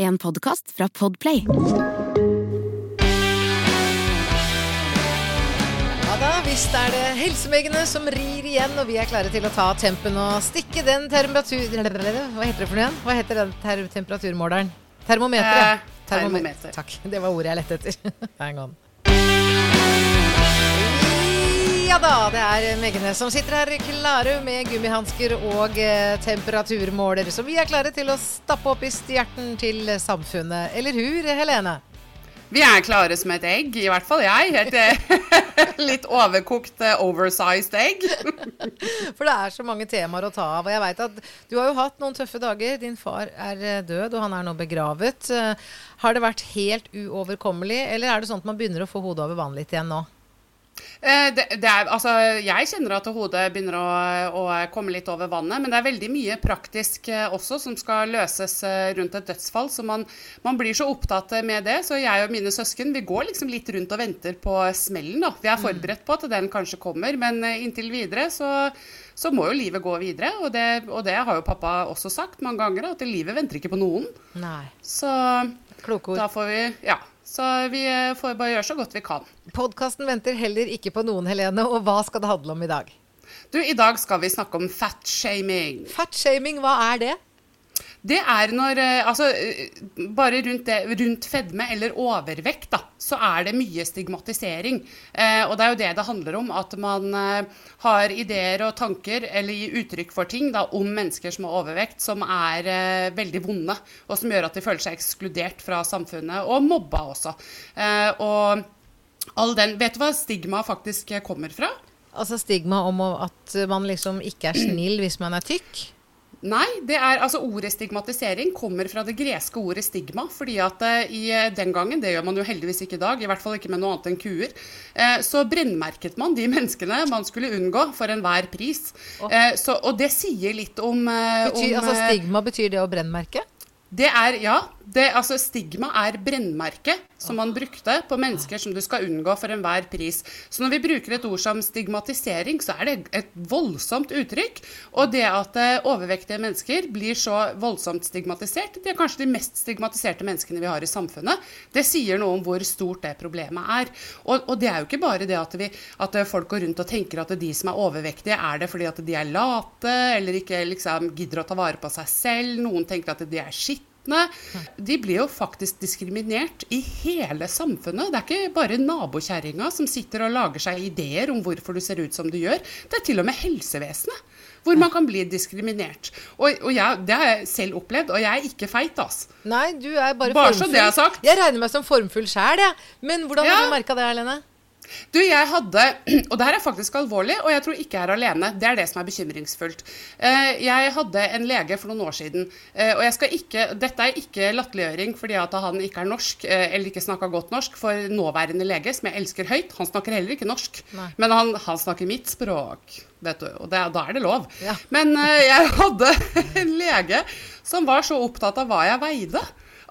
En podkast fra Podplay. Ja da, visst er det helsemegene som rir igjen, og vi er klare til å ta tempen og stikke den temperatur... Hva heter det for noe igjen? Hva heter den ter temperaturmåleren? Termometer, ja. Eh, termometer. Takk. Det var ordet jeg lette etter. Hang on. Ja da, det er Megne som sitter her klare med gummihansker og eh, temperaturmåler. Så vi er klare til å stappe opp i stjerten til samfunnet. Eller hur, Helene? Vi er klare som et egg, i hvert fall jeg. Et eh, litt overkokt, eh, oversized egg. For det er så mange temaer å ta av. Og jeg vet at du har jo hatt noen tøffe dager. Din far er død, og han er nå begravet. Har det vært helt uoverkommelig, eller er det sånn at man begynner å få hodet over vann litt igjen nå? Eh, Det, det er, altså, jeg kjenner at hodet begynner å, å komme litt over vannet, men det er veldig mye praktisk eh, også som skal løses eh, rundt et dødsfall. Så man, man blir så opptatt med det. Så jeg og mine søsken vi går liksom litt rundt og venter på smellen. da. Vi er forberedt på at den kanskje kommer, men inntil videre så, så må jo livet gå videre. Og det, og det har jo pappa også sagt mange ganger, at livet venter ikke på noen. Nei. Så da får vi Ja. Så vi eh, får bare gjøre så godt vi kan. Podkasten venter heller ikke på noen, Helene. Og hva skal det handle om i dag? Du, i dag skal vi snakke om fatshaming. Fatshaming, hva er det? Det er når eh, Altså, eh, bare rundt, det, rundt fedme eller overvekt, da, så er det mye stigmatisering. Eh, og det er jo det det handler om. At man eh, har ideer og tanker eller gir uttrykk for ting da, om mennesker som har overvekt, som er eh, veldig vonde, og som gjør at de føler seg ekskludert fra samfunnet, og mobba også. Eh, og all den Vet du hva stigma faktisk kommer fra? Altså stigma om at man liksom ikke er snill hvis man er tykk? Nei, det er, altså ordet stigmatisering kommer fra det greske ordet stigma. fordi at eh, i eh, den gangen, det gjør man jo heldigvis ikke i dag, i hvert fall ikke med noe annet enn kuer, eh, så brennmerket man de menneskene man skulle unngå for enhver pris. Eh, så, og det sier litt om, Betyr, om altså Stigma betyr det å brennmerke? Det er, ja. Det, altså stigma er brennmerket som man brukte på mennesker som du skal unngå for enhver pris. Så når vi bruker et ord som stigmatisering, så er det et voldsomt uttrykk. Og det at eh, overvektige mennesker blir så voldsomt stigmatisert, de er kanskje de mest stigmatiserte menneskene vi har i samfunnet, det sier noe om hvor stort det problemet er. Og, og det er jo ikke bare det at, vi, at folk går rundt og tenker at de som er overvektige, er det fordi at de er late, eller ikke liksom gidder å ta vare på seg selv. Noen tenker at de er skitne. De blir jo faktisk diskriminert i hele samfunnet. Det er ikke bare nabokjerringa som sitter og lager seg ideer om hvorfor du ser ut som du gjør. Det er til og med helsevesenet hvor man kan bli diskriminert. Og, og jeg, Det har jeg selv opplevd, og jeg er ikke feit, ass. Nei, du er bare, Bare så formfull. det sagt. Jeg regner meg som formfull sjæl, jeg. Men hvordan har du merka det, Helene? Du, jeg hadde Og det her er faktisk alvorlig, og jeg tror ikke jeg er alene. Det er det som er bekymringsfullt. Eh, Jeg hadde en lege for noen år siden, eh, og jeg skal ikke Dette er ikke latterliggjøring fordi at han ikke er norsk, eh, eller ikke snakka godt norsk, for nåværende lege, som jeg elsker høyt, han snakker heller ikke norsk. Nei. Men han, han snakker mitt språk, du, og det, da er det lov. Ja. Men jeg hadde en lege som var så opptatt av hva jeg veide.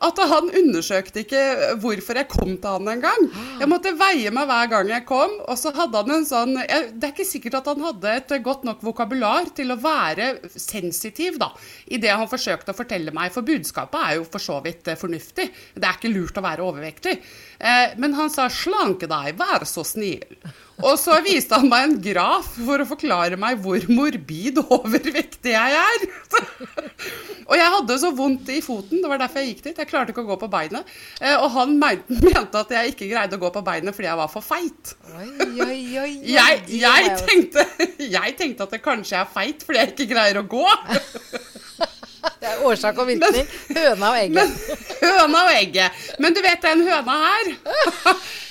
At han undersøkte ikke hvorfor jeg kom til han engang. Jeg måtte veie meg hver gang jeg kom. Og så hadde han en sånn jeg, Det er ikke sikkert at han hadde et godt nok vokabular til å være sensitiv da, i det han forsøkte å fortelle meg. For budskapet er jo for så vidt eh, fornuftig. Det er ikke lurt å være overvektig. Eh, men han sa 'slanke deg, vær så snill'. Og så viste han meg en graf for å forklare meg hvor morbid overvektig jeg er. og jeg hadde så vondt i foten, det var derfor jeg gikk dit. Jeg klarte ikke å gå på beinet. Eh, Og han mente, at jeg ikke greide å gå på beinet fordi jeg var for feit. Oi, oi, oi. oi. Jeg, jeg, tenkte, jeg tenkte at det kanskje er feit fordi jeg ikke greier å gå. Det er årsak og virkning. Høna og egget. Høna og egget. Men du vet den høna her?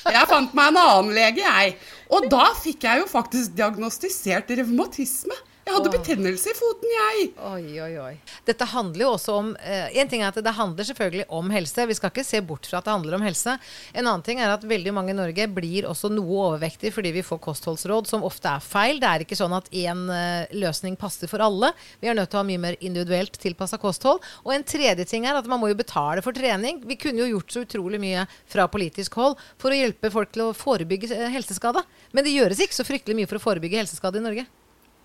Jeg fant meg en annen lege, jeg. Og da fikk jeg jo faktisk diagnostisert revmatisme. Jeg hadde betennelse i foten, jeg. Oi, oi, oi. Dette handler jo også om eh, En ting er at det handler selvfølgelig om helse. Vi skal ikke se bort fra at det handler om helse. En annen ting er at veldig mange i Norge blir også noe overvektige fordi vi får kostholdsråd som ofte er feil. Det er ikke sånn at én eh, løsning passer for alle. Vi er nødt til å ha mye mer individuelt tilpassa kosthold. Og en tredje ting er at man må jo betale for trening. Vi kunne jo gjort så utrolig mye fra politisk hold for å hjelpe folk til å forebygge eh, helseskade. Men det gjøres ikke så fryktelig mye for å forebygge helseskade i Norge.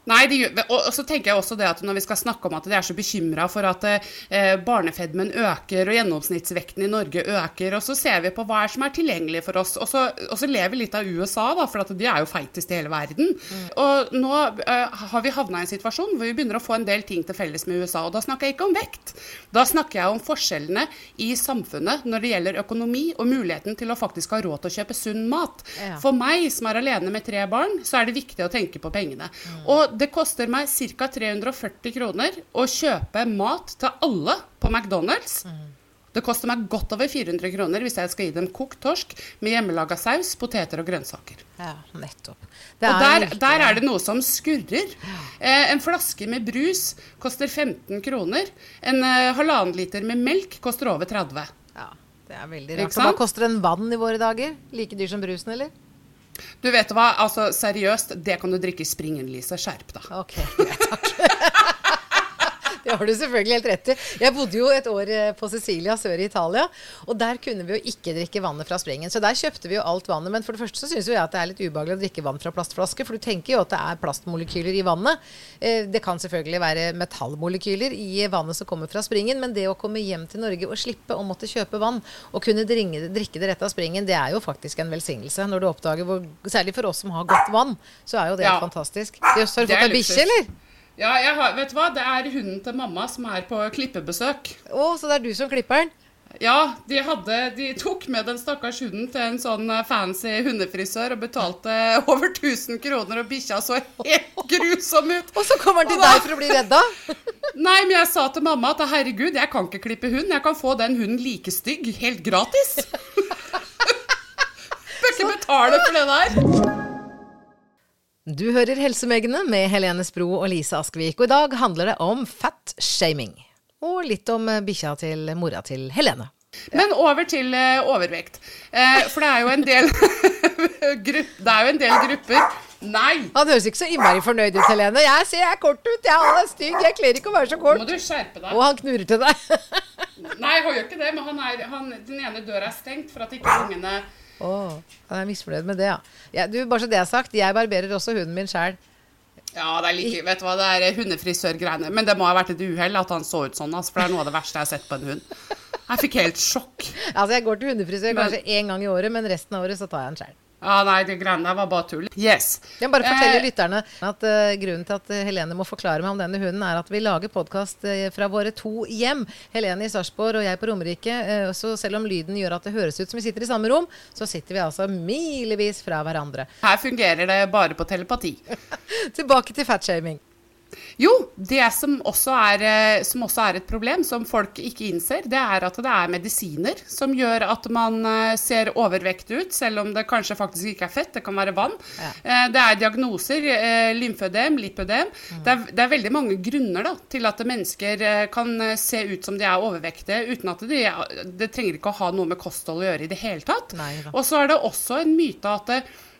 Nei, de, og så tenker jeg også det at når vi skal snakke om at de er så bekymra for at eh, barnefedmen øker og gjennomsnittsvekten i Norge øker, og så ser vi på hva er som er tilgjengelig for oss, og så, og så lever vi litt av USA, da, for at de er jo feitest i hele verden. Og nå eh, har vi havna i en situasjon hvor vi begynner å få en del ting til felles med USA, og da snakker jeg ikke om vekt. Da snakker jeg om forskjellene i samfunnet når det gjelder økonomi og muligheten til å faktisk ha råd til å kjøpe sunn mat. Ja. For meg som er alene med tre barn, så er det viktig å tenke på pengene. Og det koster meg ca. 340 kroner å kjøpe mat til alle på McDonald's. Det koster meg godt over 400 kroner hvis jeg skal gi dem kokt torsk med hjemmelaga saus, poteter og grønnsaker. Ja, nettopp. Og der, der er det noe som skurrer. Eh, en flaske med brus koster 15 kroner. En eh, halvannen liter med melk koster over 30. Ja, det er veldig rart. Hva koster en vann i våre dager? Like dyr som brusen, eller? Du vet hva, altså seriøst, det kan du drikke i springen, Lise. Skjerp deg. Ok, takk. Det har du selvfølgelig helt rett i. Jeg bodde jo et år eh, på Sicilia sør i Italia, og der kunne vi jo ikke drikke vannet fra springen. Så der kjøpte vi jo alt vannet. Men for det første så syns jo jeg at det er litt ubehagelig å drikke vann fra plastflaske, for du tenker jo at det er plastmolekyler i vannet. Eh, Det kan selvfølgelig være metallmolekyler i vannet som kommer fra springen, men det å komme hjem til Norge og slippe å måtte kjøpe vann og kunne dringe, drikke det rett av springen, det er jo faktisk en velsignelse. Når du oppdager hvor Særlig for oss som har godt vann, så er jo det Ja. fantastisk. Jøss, har du fått deg bikkje, eller? Ja, jeg har, vet du hva? Det er hunden til mamma som er på klippebesøk. Å, så det er du som klipper den? Ja, de, hadde, de tok med den stakkars hunden til en sånn eh, fancy hundefrisør og betalte over 1000 kroner, og bikkja så helt grusom ut. Og så kommer den til deg for å bli redda? Nei, men jeg sa til mamma at herregud, jeg kan ikke klippe hund. Jeg kan få den hunden like stygg, helt gratis. Bør ikke betale for det der. Du hører Helsemegene med Helene Spro og Lise Askvik, og i dag handler det om fat-shaming. Og litt om eh, bikkja til mora til Helene. Men over til eh, overvekt. Eh, for det er jo en del Det er jo en del grupper Nei! Han høres ikke så innmari fornøyd ut, Helene. Jeg ser jeg er kort ut, jeg er stygg, jeg kler ikke å være så kort. Må du skjerpe deg. Og han knurrer til deg. Nei, han gjør ikke det, men han er, han, den ene døra er stengt for at ikke ungene Å, han er misfornøyd med det, ja. ja. Du, bare så det er sagt, jeg barberer også hunden min sjæl. Ja, det er like, vet du hva, det er hundefrisørgreiene. Men det må ha vært et uhell at han så ut sånn, altså, for det er noe av det verste jeg har sett på en hund. Jeg fikk helt sjokk. Altså, jeg går til hundefrisør kanskje én gang i året, men resten av året så tar jeg den sjæl. Ja, nei, det greiene der var bare tull. Yes. Jeg bare forteller Eh, lytterne at uh, grunnen til at eh, Helene må forklare meg om denne hunden, er at vi lager podkast fra våre to hjem. Helene i Sarpsborg og jeg på Romerike. Uh, så selv om lyden gjør at det høres ut som vi sitter i samme rom, så sitter vi altså milevis fra hverandre. Her fungerer det bare på telepati. Tilbake til fatshaming. Jo, det som også, er, eh, som også er et problem, som folk ikke innser, det er at det er medisiner som gjør at man eh, ser overvektig ut, selv om det kanskje faktisk ikke er fett, det kan være vann. Ja. Eh, Det er diagnoser, lymfødem, lipødem. Det, er, det er veldig mange grunner da, til at mennesker kan se ut som de er overvektige, uten at de, det trenger ikke å ha noe med kosthold å gjøre i det hele tatt. Og så er det også en myte at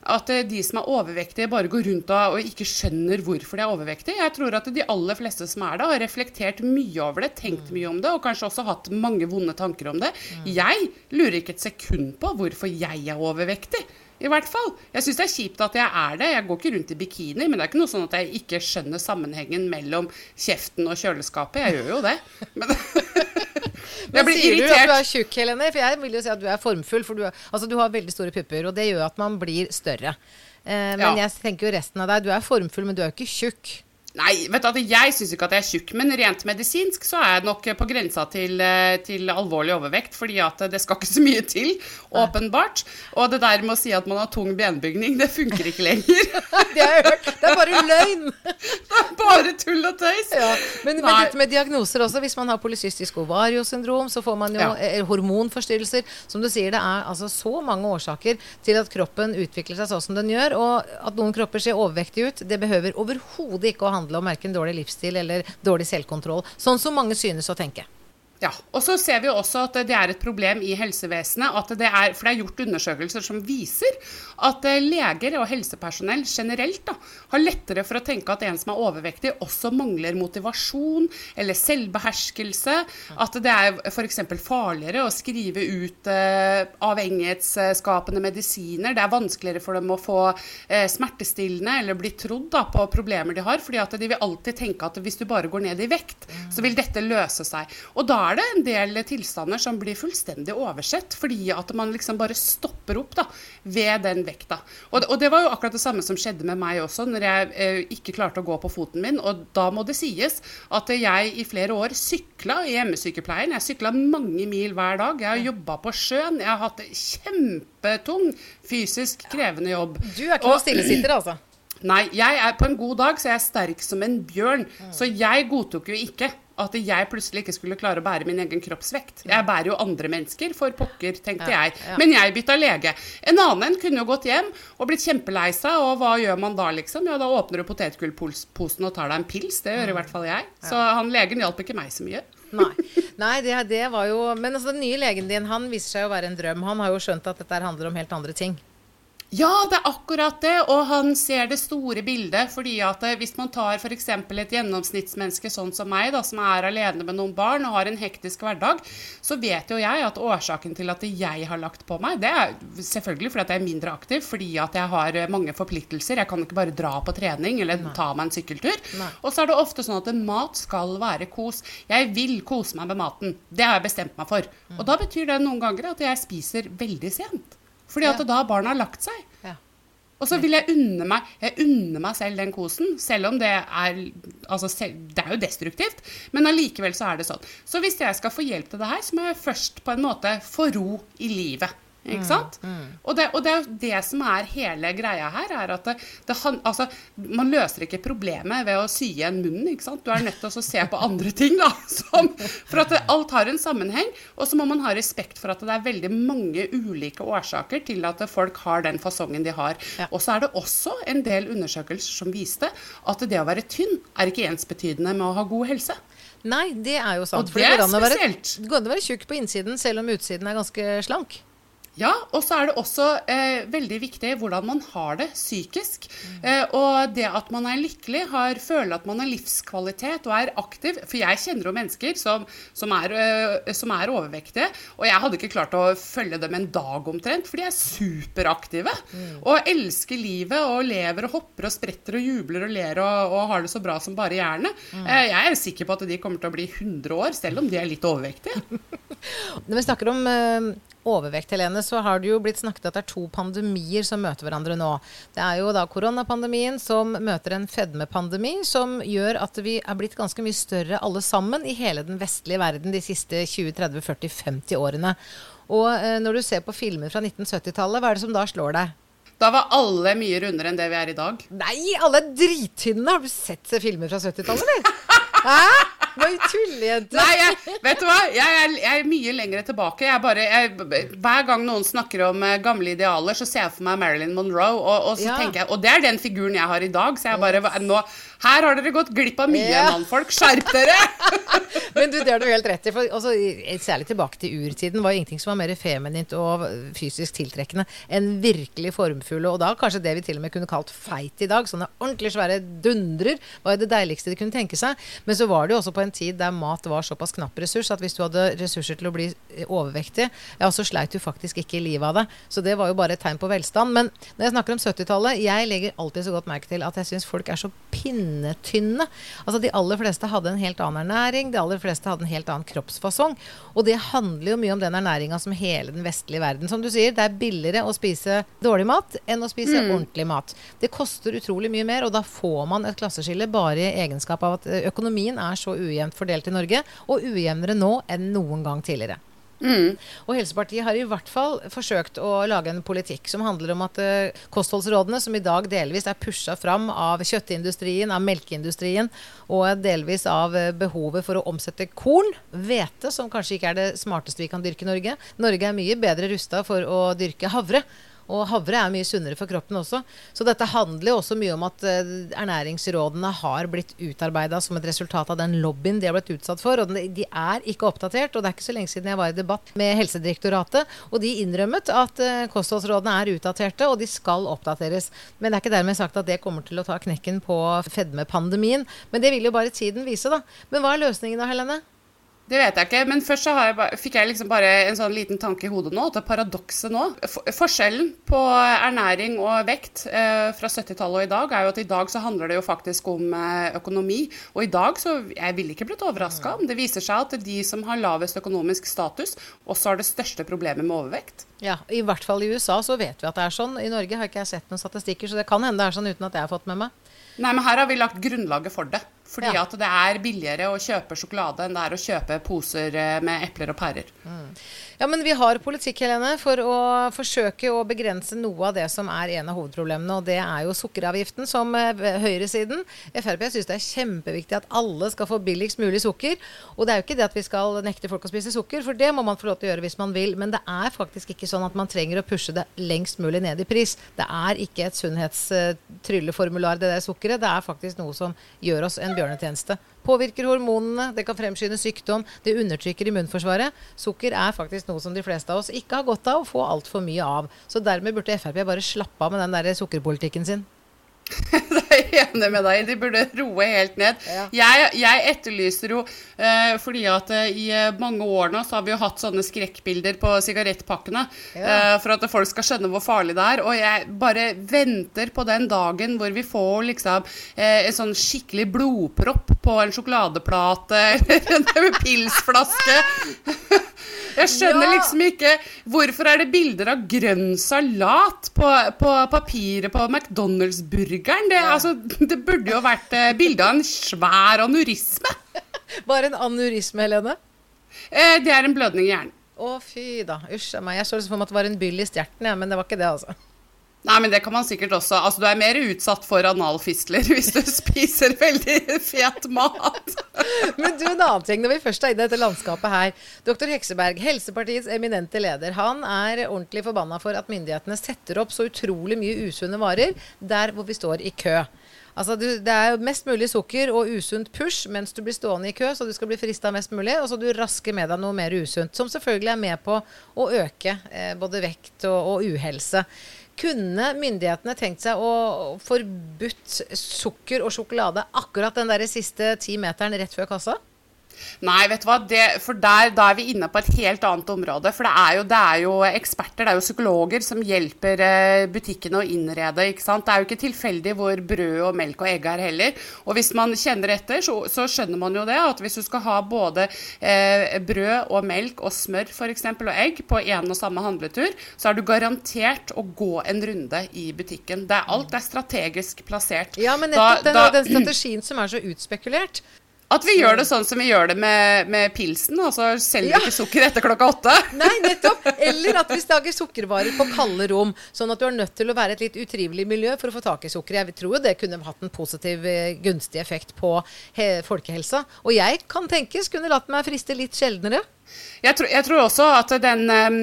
at eh, de som er overvektige, bare går rundt og, og ikke skjønner hvorfor de er overvektige. Jeg tror at de aller fleste som er det, har reflektert mye over det, tenkt mye om det, og kanskje også hatt mange vonde tanker om det. Jeg lurer ikke et sekund på hvorfor jeg er overvektig. I hvert fall. Jeg syns det er kjipt at jeg er det. Jeg går ikke rundt i bikini, men det er ikke noe sånn at jeg ikke skjønner sammenhengen mellom kjeften og kjøleskapet. Jeg gjør jo det. Men Men sier du at du er tjukk, Helene? For jeg vil jo si at du er formfull. For du, er, altså, du har veldig store pupper, og det gjør at man blir større. Eh, men Ja. jeg tenker jo resten av deg. Du er formfull, men du er jo ikke tjukk. Nei, vet du jeg syns ikke at jeg er tjukk, men rent medisinsk så er jeg nok på grensa til, eh, til alvorlig overvekt, fordi at det skal ikke så mye til, åpenbart. Og det der med å si at man har tung benbygning, det funker ikke lenger. Det har jeg hørt. Det er bare løgn. Det er bare tull og tøys. Ja, men, men dette med diagnoser også. Hvis man har polycystisk ovariosyndrom, så får man jo Ja. eh, hormonforstyrrelser. Som du sier, det er altså så mange årsaker til at kroppen utvikler seg sånn som den gjør. Og at noen kropper ser overvektige ut, det behøver overhodet ikke å handle om verken dårlig livsstil eller dårlig selvkontroll. Sånn som mange synes å tenke. Ja, og så ser vi også at det er et problem i helsevesenet. At det er, for det er gjort undersøkelser som viser at eh, leger og helsepersonell generelt da, har lettere for å tenke at en som er overvektig, også mangler motivasjon eller selvbeherskelse. At det er f.eks. farligere å skrive ut eh, avhengighetsskapende medisiner. Det er vanskeligere for dem å få eh, smertestillende eller bli trodd da, på problemer de har. fordi at de vil alltid tenke at hvis du bare går ned i vekt, så vil dette løse seg. Og da er det en del tilstander som blir fullstendig oversett, fordi at man liksom bare stopper opp da, ved den vekta. Og, og, det var jo akkurat det samme som skjedde med meg også, når jeg eh, ikke klarte å gå på foten min. Og da må det sies at jeg i flere år sykla i hjemmesykepleien. Jeg sykla mange mil hver dag. Jeg har jobba på sjøen. Jeg har hatt kjempetung, fysisk krevende jobb. Du er ikke noen stillesitter, altså? Nei, jeg er på en god dag så jeg er sterk som en bjørn. Så jeg godtok jo ikke at jeg plutselig ikke skulle klare å bære min egen kroppsvekt. Jeg bærer jo andre mennesker, for pokker, tenkte Ja, jeg. ja. Men jeg bytta lege. En annen kunne jo gått hjem og blitt kjempelei seg, og hva gjør man da, liksom? Ja, da åpner du potetgullposen og tar deg en pils. Det gjør i hvert fall jeg. Så han legen hjalp ikke meg så mye. Nei, Nei det, det var jo Men altså, den nye legen din han viser seg å være en drøm. Han har jo skjønt at dette handler om helt andre ting. Ja, det er akkurat det, og han ser det store bildet. fordi at eh, Hvis man tar f.eks. et gjennomsnittsmenneske sånn som meg, da, som er alene med noen barn og har en hektisk hverdag, så vet jo jeg at årsaken til at jeg har lagt på meg, det er selvfølgelig fordi at jeg er mindre aktiv, fordi at jeg har eh, mange forpliktelser. Jeg kan ikke bare dra på trening eller ta meg en sykkeltur. Nei. Og så er det ofte sånn at mat skal være kos. Jeg vil kose meg med maten. Det har jeg bestemt meg for. Og da betyr det noen ganger at jeg spiser veldig sent. Fordi at Ja. da har barna lagt seg. Ja. Og så vil jeg unne meg Jeg unner meg selv den kosen, selv om det er Altså, det er jo destruktivt, men allikevel så er det sånn. Så hvis jeg skal få hjelp til det her, så må jeg først på en måte få ro i livet. Ikke sant? Og, det, og det er det som er hele greia her, er at det, det, altså, man løser ikke problemet ved å sy igjen munnen. ikke sant? Du er nødt til å se på andre ting. da, som, For at alt har en sammenheng. Og så må man ha respekt for at det er veldig mange ulike årsaker til at folk har den fasongen de har. Ja. Og så er det også en del undersøkelser som viste at det å være tynn er ikke ensbetydende med å ha god helse. Nei, det er jo sant. Og det er være- spesielt. Det går an å være tjukk på innsiden selv om utsiden er ganske slank. Ja, og så er det også eh, veldig viktig hvordan man har det psykisk. Eh, og det at man er lykkelig, har, føler at man har livskvalitet og er aktiv. For jeg kjenner jo mennesker som, som, er, eh, som er overvektige, og jeg hadde ikke klart å følge dem en dag omtrent, for de er superaktive. Og elsker livet og lever og hopper og spretter og jubler og ler og, og har det så bra som bare jernet. Eh, jeg er sikker på at de kommer til å bli 100 år, selv om de er litt overvektige. Når vi snakker om eh, overvekt, Helene, så har det jo blitt snakket at det er to pandemier som møter hverandre nå. Det er jo da koronapandemien som møter en fedmepandemi, som gjør at vi er blitt ganske mye større alle sammen i hele den vestlige verden de siste 20-30-40-50 årene. Og eh, når du ser på filmer fra 1970-tallet, hva er det som da slår deg? Da var alle mye rundere enn det vi er i dag. Nei, alle er drittynne! Har du sett filmer fra 70-tallet, eller? Hæ? Hva er tullejente? Nei, jeg, vet du hva? Jeg er, jeg er mye lenger tilbake. Jeg bare, jeg, hver gang noen snakker om eh, gamle idealer, så ser jeg for meg Marilyn Monroe. Og, og, så Ja. tenker jeg, og det er den figuren jeg har i dag. Så jeg bare nå, Her har dere gått glipp av mye, Ja. mannfolk. Skjerp dere! Men du, det har du helt rett i. For også, særlig tilbake til urtiden var ingenting som var mer feminint og fysisk tiltrekkende enn virkelig formfulle. Og da kanskje det vi til og med kunne kalt feit i dag. Sånne ordentlig svære dundrer var det deiligste de kunne tenke seg. Men så var det jo også på en tid der mat var såpass knapp ressurs at hvis du hadde ressurser til å bli eh, overvektig, ja, så sleit du faktisk ikke livet av det. Så det var jo bare et tegn på velstand. Men når jeg snakker om 70-tallet, jeg legger alltid så godt merke til at jeg syns folk er så pinnetynne. Altså de aller fleste hadde en helt annen ernæring, de aller fleste hadde en helt annen kroppsfasong. Og det handler jo mye om den ernæringa som hele den vestlige verden. Som du sier, det er billigere å spise dårlig mat enn å spise ordentlig mat. Det koster utrolig mye mer, og da får man et klasseskille bare i egenskap av at økonomien er så ujevnt fordelt i Norge, og ujevnere nå enn noen gang tidligere. Og Helsepartiet har i hvert fall forsøkt å lage en politikk som handler om at uh, kostholdsrådene, som i dag delvis er pusha fram av kjøttindustrien, av melkeindustrien, og delvis av uh, behovet for å omsette korn, hvete, som kanskje ikke er det smarteste vi kan dyrke i Norge. Norge er mye bedre rusta for å dyrke havre. Og havre er mye sunnere for kroppen også. Så dette handler jo også mye om at eh, ernæringsrådene har blitt utarbeida som et resultat av den lobbyen de har blitt utsatt for. Og de er ikke oppdatert. Og det er ikke så lenge siden jeg var i debatt med Helsedirektoratet, og de innrømmet at eh, kostholdsrådene er utdaterte, og de skal oppdateres. Men det er ikke dermed sagt at det kommer til å ta knekken på fedmepandemien. Men det vil jo bare tiden vise, da. Men hva er løsningen da, Helene? Det vet jeg ikke, men først så jeg bare, fikk jeg liksom bare en sånn liten tanke i hodet nå. Det paradokset nå for, Forskjellen på ernæring og vekt eh, fra 70-tallet og i dag er jo at i dag så handler det jo faktisk om eh, økonomi. Og i dag så Jeg ville ikke blitt overraska om det viser seg at de som har lavest økonomisk status, også har det største problemet med overvekt. Ja, i hvert fall i USA så vet vi at det er sånn. I Norge har ikke jeg sett noen statistikker, så det kan hende det er sånn uten at jeg har fått med meg. Nei, men her har vi lagt grunnlaget for det. Fordi ja. at det er billigere å kjøpe sjokolade enn det er å kjøpe poser eh, med epler og pærer. Mm. Ja, men vi har politikk, Helene, for å forsøke å begrense noe av det som er en av hovedproblemene, og det er jo sukkeravgiften, som eh, høyresiden Frp syns det er kjempeviktig at alle skal få billigst mulig sukker. Og det er jo ikke det at vi skal nekte folk å spise sukker, for det må man få lov til å gjøre hvis man vil. Men det er faktisk ikke sånn at man trenger å pushe det lengst mulig ned i pris. Det er ikke et sunnhetstrylleformular, det der sukkeret. Det er faktisk noe som gjør oss en bjørnetjeneste. Påvirker hormonene, det kan fremskynde sykdom, det undertrykker immunforsvaret. Sukker er faktisk noe som de fleste av oss ikke har godt av å få altfor mye av. Så dermed burde Frp bare slappe av med den der sukkerpolitikken sin. enig med deg De burde roe helt ned. Ja. Jeg, jeg, etterlyser jo eh, fordi at eh, i eh, mange år nå så har vi jo hatt sånne skrekkbilder på sigarettpakkene ja. eh, for at folk skal skjønne hvor farlig det er. Og jeg bare venter på den dagen hvor vi får liksom eh, en sånn skikkelig blodpropp på en sjokoladeplate eller en pilsflaske. Jeg skjønner ja. liksom ikke Hvorfor er det bilder av grønn salat på, på papiret på McDonald's-burgeren? Det, ja. altså, det, burde jo vært eh, bilde av en svær aneurisme. Bare en aneurisme, Helene? Eh, det er en blødning i hjernen. Å, fy da. Usj a meg. Jeg så liksom for meg at det var en byll i stjerten, ja, men det var ikke det, altså. Nei, men det kan man sikkert også. Altså, du er mer utsatt for analfistler hvis du spiser veldig fet mat. men du, en annen ting når vi først er i dette landskapet her. Doktor Hekseberg, Helsepartiets eminente leder, han er ordentlig forbanna for at myndighetene setter opp så utrolig mye usunne varer der hvor vi står i kø. Altså, du, det er mest mulig sukker og usunt push mens du blir stående i kø, så du skal bli frista mest mulig. Og så du rasker med deg noe mer usunt, som selvfølgelig er med på å øke eh, både vekt og, og uhelse. Kunne myndighetene tenkt seg å forbudt sukker og sjokolade akkurat den der siste ti meteren rett før kassa? Nei, vet du hva, det, for der, da er vi inne på et helt annet område. For det er jo, det er jo eksperter, det er jo psykologer som hjelper eh, butikkene å innrede. ikke sant? Det er jo ikke tilfeldig hvor brød og melk og egg er heller. Og hvis man kjenner etter, så, så skjønner man jo det at hvis du skal ha både eh, brød og melk og smør f.eks. og egg på en og samme handletur, så er du garantert å gå en runde i butikken. Det er, alt er strategisk plassert. Ja, men nettopp da, den, den strategien som er så utspekulert. At vi gjør det sånn som vi gjør det med, med pilsen, så selger vi ikke sukker etter klokka åtte. Nei, nettopp. Eller at vi lager sukkervarer på kalde rom, sånn at du er nødt til å være et litt utrivelig miljø for å få tak i sukker. Jeg tror jo det kunne hatt en positiv, eh, gunstig effekt på folkehelsa. Og jeg kan tenkes kunne latt meg friste litt sjeldnere. Jeg tror, jeg tror, også at den um,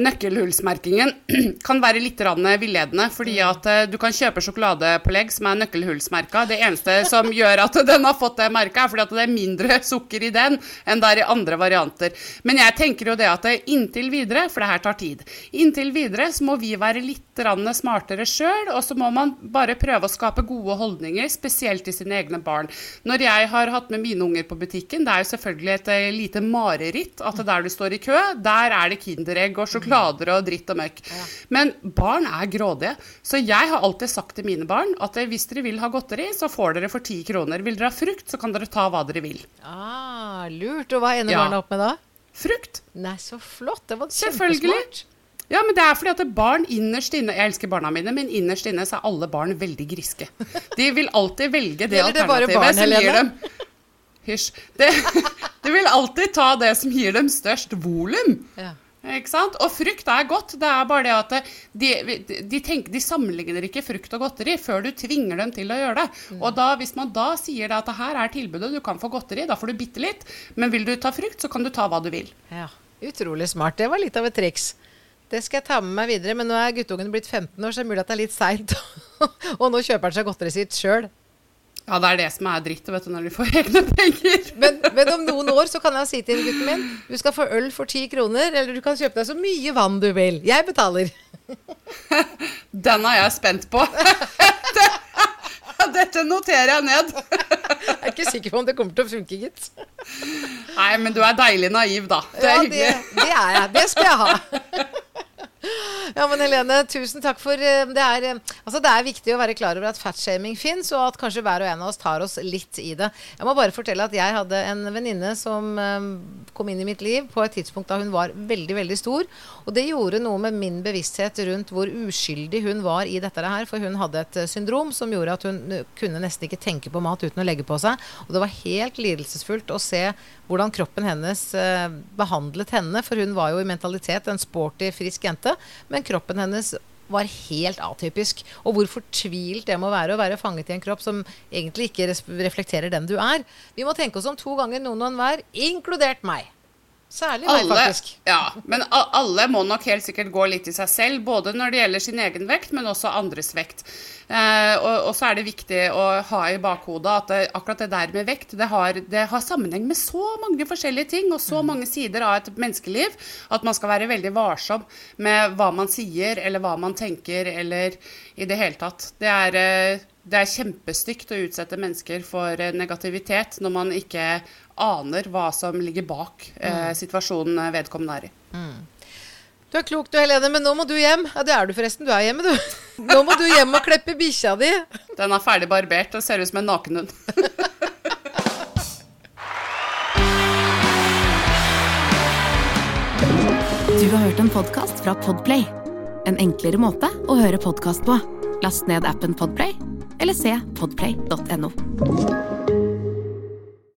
nøkkelhullsmerkingen kan være litt villedende. Fordi mm. at uh, du kan kjøpe sjokoladepålegg som er nøkkelhullsmerka. Det eneste som gjør at den har fått det merka, er fordi at det er mindre sukker i den enn det er i andre varianter. Men jeg tenker jo det at inntil videre, for det her tar tid, inntil videre så må vi være litt smartere sjøl, og så må man bare prøve å skape gode holdninger, spesielt til sine egne barn. Når jeg har hatt med mine unger på butikken, det er jo selvfølgelig et uh, lite mareritt at der du står i kø, der er det Kinderegg og sjokolader og dritt og møkk. Men barn er grådige. Så jeg har alltid sagt til mine barn at hvis dere vil ha godteri, så får dere for ti kroner. Vil dere ha frukt, så kan dere ta hva dere vil. Ah, lurt. Og hva ender ja. barna opp med da? Frukt. Nei, så flott. Det var kjempesmart. Ja, men det er fordi at barn innerst inne Jeg elsker barna mine, men innerst inne så er alle barn veldig griske. De vil alltid velge det alternativet som gir dem Hysj. De vil alltid ta det som gir dem størst volum. Ja. Ikke sant? Og frukt er godt. Det er bare det at de, de, tenker, de, sammenligner ikke frukt og godteri før du tvinger dem til å gjøre det. Mm. Og da, hvis man da sier det at her er tilbudet, du kan få godteri, da får du bitte litt. Men vil du ta frukt, så kan du ta hva du vil. Ja, Utrolig smart. Det var litt av et triks. Det skal jeg ta med meg videre, men nå er guttungen blitt 15 år, så det er mulig at det er litt seint. og nå kjøper han seg godteriet sitt sjøl. Ja, det er det som er dritt vet du, når de får egne penger. Men, men, om noen år så kan jeg si til gutten min du skal få øl for ti kroner, eller du kan kjøpe deg så mye vann du vil. Jeg betaler. Den er jeg spent på. Dette noterer jeg ned. Jeg er ikke sikker på om det kommer til å funke, gitt. Nei, men du er deilig naiv, da. Det er ja, hyggelig. Det, det er jeg. Det skal jeg ha. Ja, men Helene, tusen takk for eh, det er, eh, altså det er viktig å være klar over at fatshaming fins, og at kanskje hver og en av oss tar oss litt i det. Jeg må bare fortelle at jeg hadde en venninne som um, kom inn i mitt liv på et tidspunkt da hun var veldig, veldig stor. Og det gjorde noe med min bevissthet rundt hvor uskyldig hun var i dette her. For hun hadde et syndrom som gjorde at hun kunne nesten ikke tenke på mat uten å legge på seg. Og det var helt lidelsesfullt å se hvordan kroppen hennes behandlet henne. For hun var jo i mentalitet en sporty, frisk jente. Men kroppen hennes var helt atypisk. Og hvor fortvilt det må være å være fanget i en kropp som egentlig ikke reflekterer den du er. Vi må tenke oss om to ganger noen og enhver, inkludert meg. Særlig meg, faktisk. Ja, men alle må nok helt sikkert gå litt i seg selv, både når det gjelder sin egen vekt, men også andres vekt. Eh, og, og, så er det viktig å ha i bakhodet at det, akkurat det der med vekt, det har, det har, sammenheng med så mange forskjellige ting og så mm. mange sider av et menneskeliv at man skal være veldig varsom med hva man sier eller hva man tenker eller i det hele tatt. Det er eh, det er kjempestygt å utsette mennesker for eh, negativitet når man ikke aner hva som ligger bak eh, mm. situasjonen vedkommende er i. Mm. Du er klok du, Helene, men nå må du hjem. Ja, det er du forresten. Du er hjemme, du. Nå må du hjem og kleppe bikkja di. Den er ferdig barbert og ser ut som en nakenhund. du har hørt en podkast fra Podplay. En enklere måte å høre podkast på. Last ned appen Podplay eller se podplay.no.